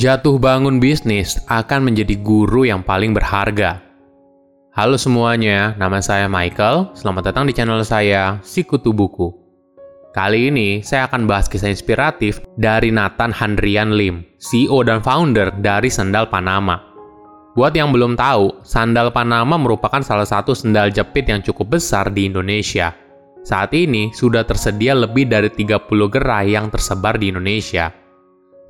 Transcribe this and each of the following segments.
Jatuh bangun bisnis akan menjadi guru yang paling berharga. Halo semuanya, nama saya Michael. Selamat datang di channel saya, Sikutu Buku. Kali ini saya akan bahas kisah inspiratif dari Nathan Handrian Lim, CEO dan founder dari Sandal Panama. Buat yang belum tahu, sandal Panama merupakan salah satu sandal jepit yang cukup besar di Indonesia. Saat ini sudah tersedia lebih dari 30 gerai yang tersebar di Indonesia.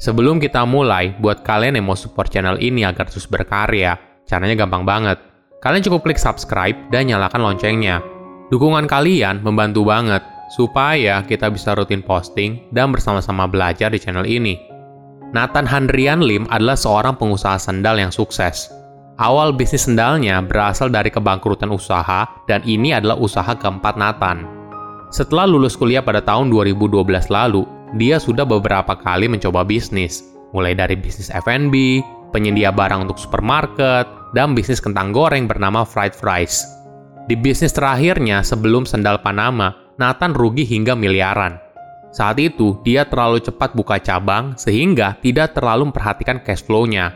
Sebelum kita mulai, buat kalian yang mau support channel ini agar terus berkarya, caranya gampang banget. Kalian cukup klik subscribe dan nyalakan loncengnya. Dukungan kalian membantu banget supaya kita bisa rutin posting dan bersama-sama belajar di channel ini. Nathan Handrian Lim adalah seorang pengusaha sendal yang sukses. Awal bisnis sendalnya berasal dari kebangkrutan usaha dan ini adalah usaha keempat Nathan. Setelah lulus kuliah pada tahun 2012 lalu, dia sudah beberapa kali mencoba bisnis, mulai dari bisnis F&B, penyedia barang untuk supermarket, dan bisnis kentang goreng bernama Fried Fries. Di bisnis terakhirnya sebelum sendal Panama, Nathan rugi hingga miliaran. Saat itu, dia terlalu cepat buka cabang sehingga tidak terlalu memperhatikan cash flow-nya.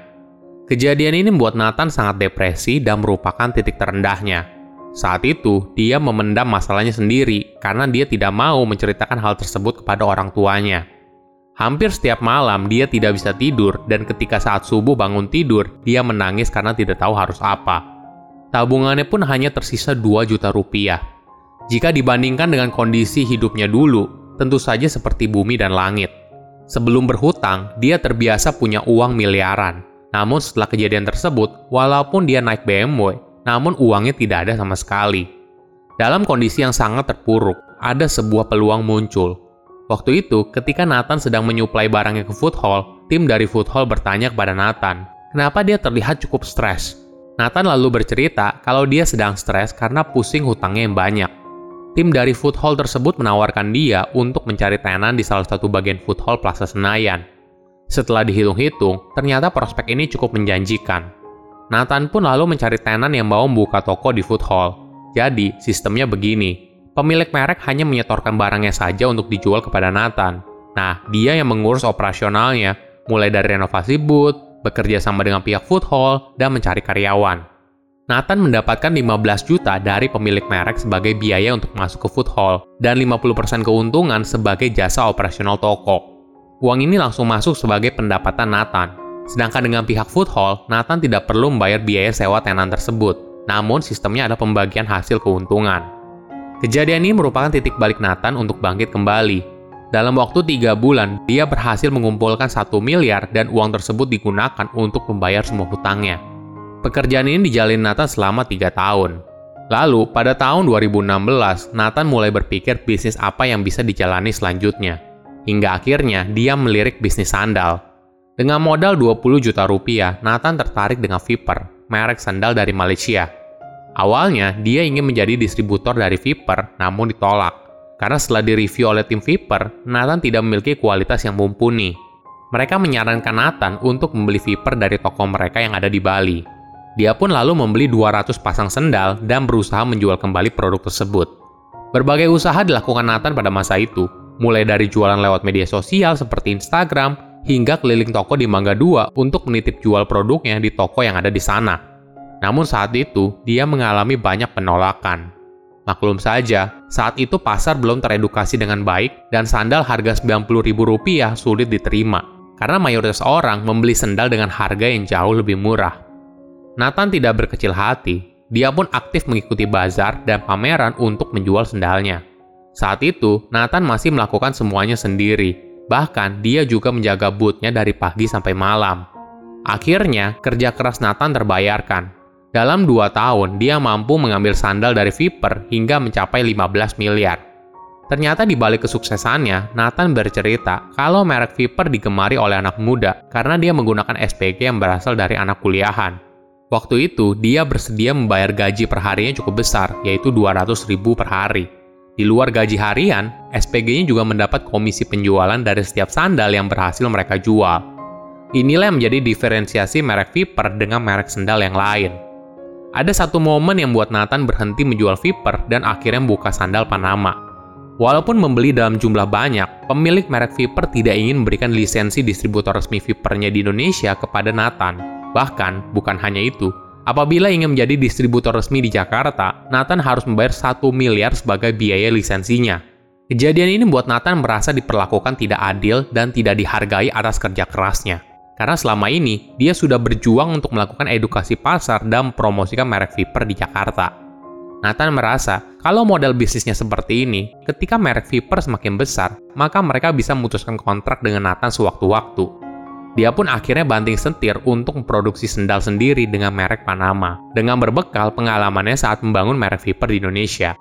Kejadian ini membuat Nathan sangat depresi dan merupakan titik terendahnya. Saat itu, dia memendam masalahnya sendiri karena dia tidak mau menceritakan hal tersebut kepada orang tuanya. Hampir setiap malam dia tidak bisa tidur dan ketika saat subuh bangun tidur, dia menangis karena tidak tahu harus apa. Tabungannya pun hanya tersisa 2 juta rupiah. Jika dibandingkan dengan kondisi hidupnya dulu, tentu saja seperti bumi dan langit. Sebelum berhutang, dia terbiasa punya uang miliaran. Namun setelah kejadian tersebut, walaupun dia naik BMW, namun uangnya tidak ada sama sekali. Dalam kondisi yang sangat terpuruk, ada sebuah peluang muncul. Waktu itu, ketika Nathan sedang menyuplai barangnya ke food hall, tim dari food hall bertanya kepada Nathan, kenapa dia terlihat cukup stres. Nathan lalu bercerita kalau dia sedang stres karena pusing hutangnya yang banyak. Tim dari food hall tersebut menawarkan dia untuk mencari tenan di salah satu bagian food hall Plaza Senayan. Setelah dihitung-hitung, ternyata prospek ini cukup menjanjikan. Nathan pun lalu mencari tenan yang mau membuka toko di food hall. Jadi, sistemnya begini. Pemilik merek hanya menyetorkan barangnya saja untuk dijual kepada Nathan. Nah, dia yang mengurus operasionalnya, mulai dari renovasi booth, bekerja sama dengan pihak food hall, dan mencari karyawan. Nathan mendapatkan 15 juta dari pemilik merek sebagai biaya untuk masuk ke food hall, dan 50% keuntungan sebagai jasa operasional toko. Uang ini langsung masuk sebagai pendapatan Nathan, Sedangkan dengan pihak food hall, Nathan tidak perlu membayar biaya sewa tenan tersebut, namun sistemnya ada pembagian hasil keuntungan. Kejadian ini merupakan titik balik Nathan untuk bangkit kembali. Dalam waktu tiga bulan, dia berhasil mengumpulkan satu miliar dan uang tersebut digunakan untuk membayar semua hutangnya. Pekerjaan ini dijalin Nathan selama tiga tahun. Lalu, pada tahun 2016, Nathan mulai berpikir bisnis apa yang bisa dijalani selanjutnya. Hingga akhirnya, dia melirik bisnis sandal. Dengan modal 20 juta rupiah, Nathan tertarik dengan Viper, merek sandal dari Malaysia. Awalnya, dia ingin menjadi distributor dari Viper, namun ditolak. Karena setelah direview oleh tim Viper, Nathan tidak memiliki kualitas yang mumpuni. Mereka menyarankan Nathan untuk membeli Viper dari toko mereka yang ada di Bali. Dia pun lalu membeli 200 pasang sendal dan berusaha menjual kembali produk tersebut. Berbagai usaha dilakukan Nathan pada masa itu, mulai dari jualan lewat media sosial seperti Instagram, hingga keliling toko di Mangga 2 untuk menitip jual produknya di toko yang ada di sana. Namun saat itu, dia mengalami banyak penolakan. Maklum saja, saat itu pasar belum teredukasi dengan baik dan sandal harga Rp90.000 sulit diterima karena mayoritas orang membeli sandal dengan harga yang jauh lebih murah. Nathan tidak berkecil hati, dia pun aktif mengikuti bazar dan pameran untuk menjual sendalnya. Saat itu, Nathan masih melakukan semuanya sendiri, Bahkan dia juga menjaga bootnya dari pagi sampai malam. Akhirnya, kerja keras Nathan terbayarkan. Dalam dua tahun, dia mampu mengambil sandal dari Viper hingga mencapai 15 miliar. Ternyata di balik kesuksesannya, Nathan bercerita kalau merek Viper digemari oleh anak muda karena dia menggunakan SPG yang berasal dari anak kuliahan. Waktu itu, dia bersedia membayar gaji per harinya cukup besar, yaitu 200 ribu per hari. Di luar gaji harian, SPG-nya juga mendapat komisi penjualan dari setiap sandal yang berhasil mereka jual. Inilah yang menjadi diferensiasi merek Viper dengan merek sandal yang lain. Ada satu momen yang membuat Nathan berhenti menjual Viper dan akhirnya membuka sandal Panama. Walaupun membeli dalam jumlah banyak, pemilik merek Viper tidak ingin memberikan lisensi distributor resmi Vipernya di Indonesia kepada Nathan. Bahkan, bukan hanya itu, apabila ingin menjadi distributor resmi di Jakarta, Nathan harus membayar 1 miliar sebagai biaya lisensinya. Kejadian ini membuat Nathan merasa diperlakukan tidak adil dan tidak dihargai atas kerja kerasnya. Karena selama ini, dia sudah berjuang untuk melakukan edukasi pasar dan mempromosikan merek Viper di Jakarta. Nathan merasa kalau model bisnisnya seperti ini, ketika merek Viper semakin besar, maka mereka bisa memutuskan kontrak dengan Nathan sewaktu-waktu. Dia pun akhirnya banting setir untuk memproduksi sendal sendiri dengan merek Panama, dengan berbekal pengalamannya saat membangun merek Viper di Indonesia.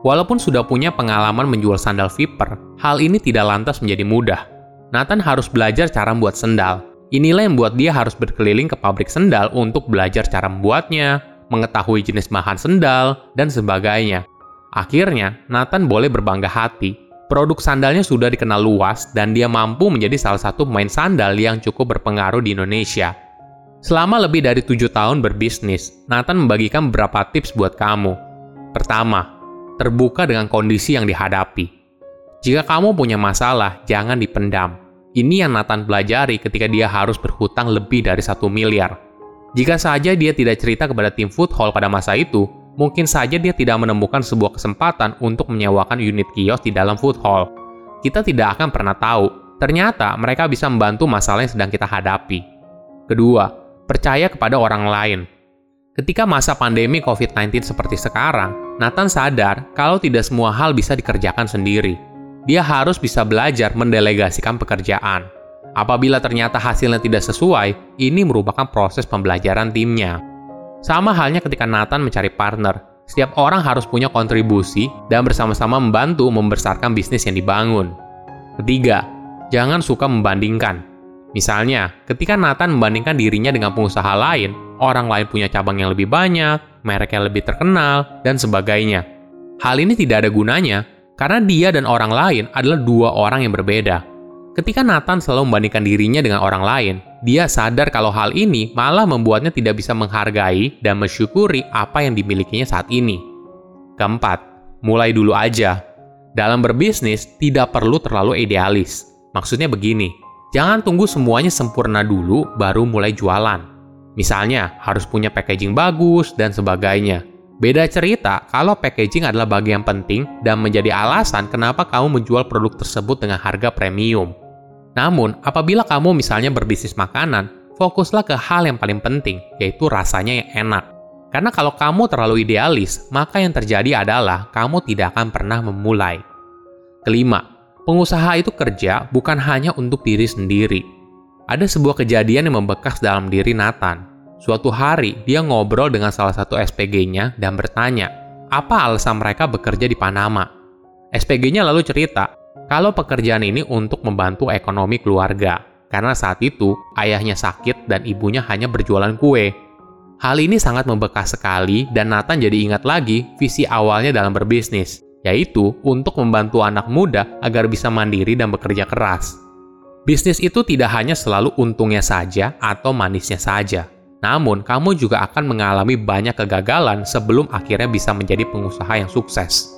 Walaupun sudah punya pengalaman menjual sandal Viper, hal ini tidak lantas menjadi mudah. Nathan harus belajar cara membuat sendal, Inilah yang membuat dia harus berkeliling ke pabrik sendal untuk belajar cara membuatnya, mengetahui jenis bahan sendal, dan sebagainya. Akhirnya, Nathan boleh berbangga hati. Produk sandalnya sudah dikenal luas dan dia mampu menjadi salah satu pemain sandal yang cukup berpengaruh di Indonesia. Selama lebih dari tujuh tahun berbisnis, Nathan membagikan beberapa tips buat kamu. Pertama, terbuka dengan kondisi yang dihadapi. Jika kamu punya masalah, jangan dipendam ini yang Nathan pelajari ketika dia harus berhutang lebih dari satu miliar. Jika saja dia tidak cerita kepada tim Food Hall pada masa itu, mungkin saja dia tidak menemukan sebuah kesempatan untuk menyewakan unit kios di dalam Food Hall. Kita tidak akan pernah tahu, ternyata mereka bisa membantu masalah yang sedang kita hadapi. Kedua, percaya kepada orang lain. Ketika masa pandemi COVID-19 seperti sekarang, Nathan sadar kalau tidak semua hal bisa dikerjakan sendiri dia harus bisa belajar mendelegasikan pekerjaan. Apabila ternyata hasilnya tidak sesuai, ini merupakan proses pembelajaran timnya. Sama halnya ketika Nathan mencari partner, setiap orang harus punya kontribusi dan bersama-sama membantu membesarkan bisnis yang dibangun. Ketiga, jangan suka membandingkan. Misalnya, ketika Nathan membandingkan dirinya dengan pengusaha lain, orang lain punya cabang yang lebih banyak, merek yang lebih terkenal, dan sebagainya. Hal ini tidak ada gunanya karena dia dan orang lain adalah dua orang yang berbeda. Ketika Nathan selalu membandingkan dirinya dengan orang lain, dia sadar kalau hal ini malah membuatnya tidak bisa menghargai dan mensyukuri apa yang dimilikinya saat ini. Keempat, mulai dulu aja. Dalam berbisnis, tidak perlu terlalu idealis. Maksudnya begini, jangan tunggu semuanya sempurna dulu baru mulai jualan. Misalnya, harus punya packaging bagus dan sebagainya. Beda cerita kalau packaging adalah bagian penting dan menjadi alasan kenapa kamu menjual produk tersebut dengan harga premium. Namun, apabila kamu misalnya berbisnis makanan, fokuslah ke hal yang paling penting, yaitu rasanya yang enak. Karena kalau kamu terlalu idealis, maka yang terjadi adalah kamu tidak akan pernah memulai. Kelima, pengusaha itu kerja bukan hanya untuk diri sendiri. Ada sebuah kejadian yang membekas dalam diri Nathan. Suatu hari, dia ngobrol dengan salah satu SPG-nya dan bertanya, apa alasan mereka bekerja di Panama. SPG-nya lalu cerita, kalau pekerjaan ini untuk membantu ekonomi keluarga, karena saat itu ayahnya sakit dan ibunya hanya berjualan kue. Hal ini sangat membekas sekali dan Nathan jadi ingat lagi visi awalnya dalam berbisnis, yaitu untuk membantu anak muda agar bisa mandiri dan bekerja keras. Bisnis itu tidak hanya selalu untungnya saja atau manisnya saja, namun, kamu juga akan mengalami banyak kegagalan sebelum akhirnya bisa menjadi pengusaha yang sukses.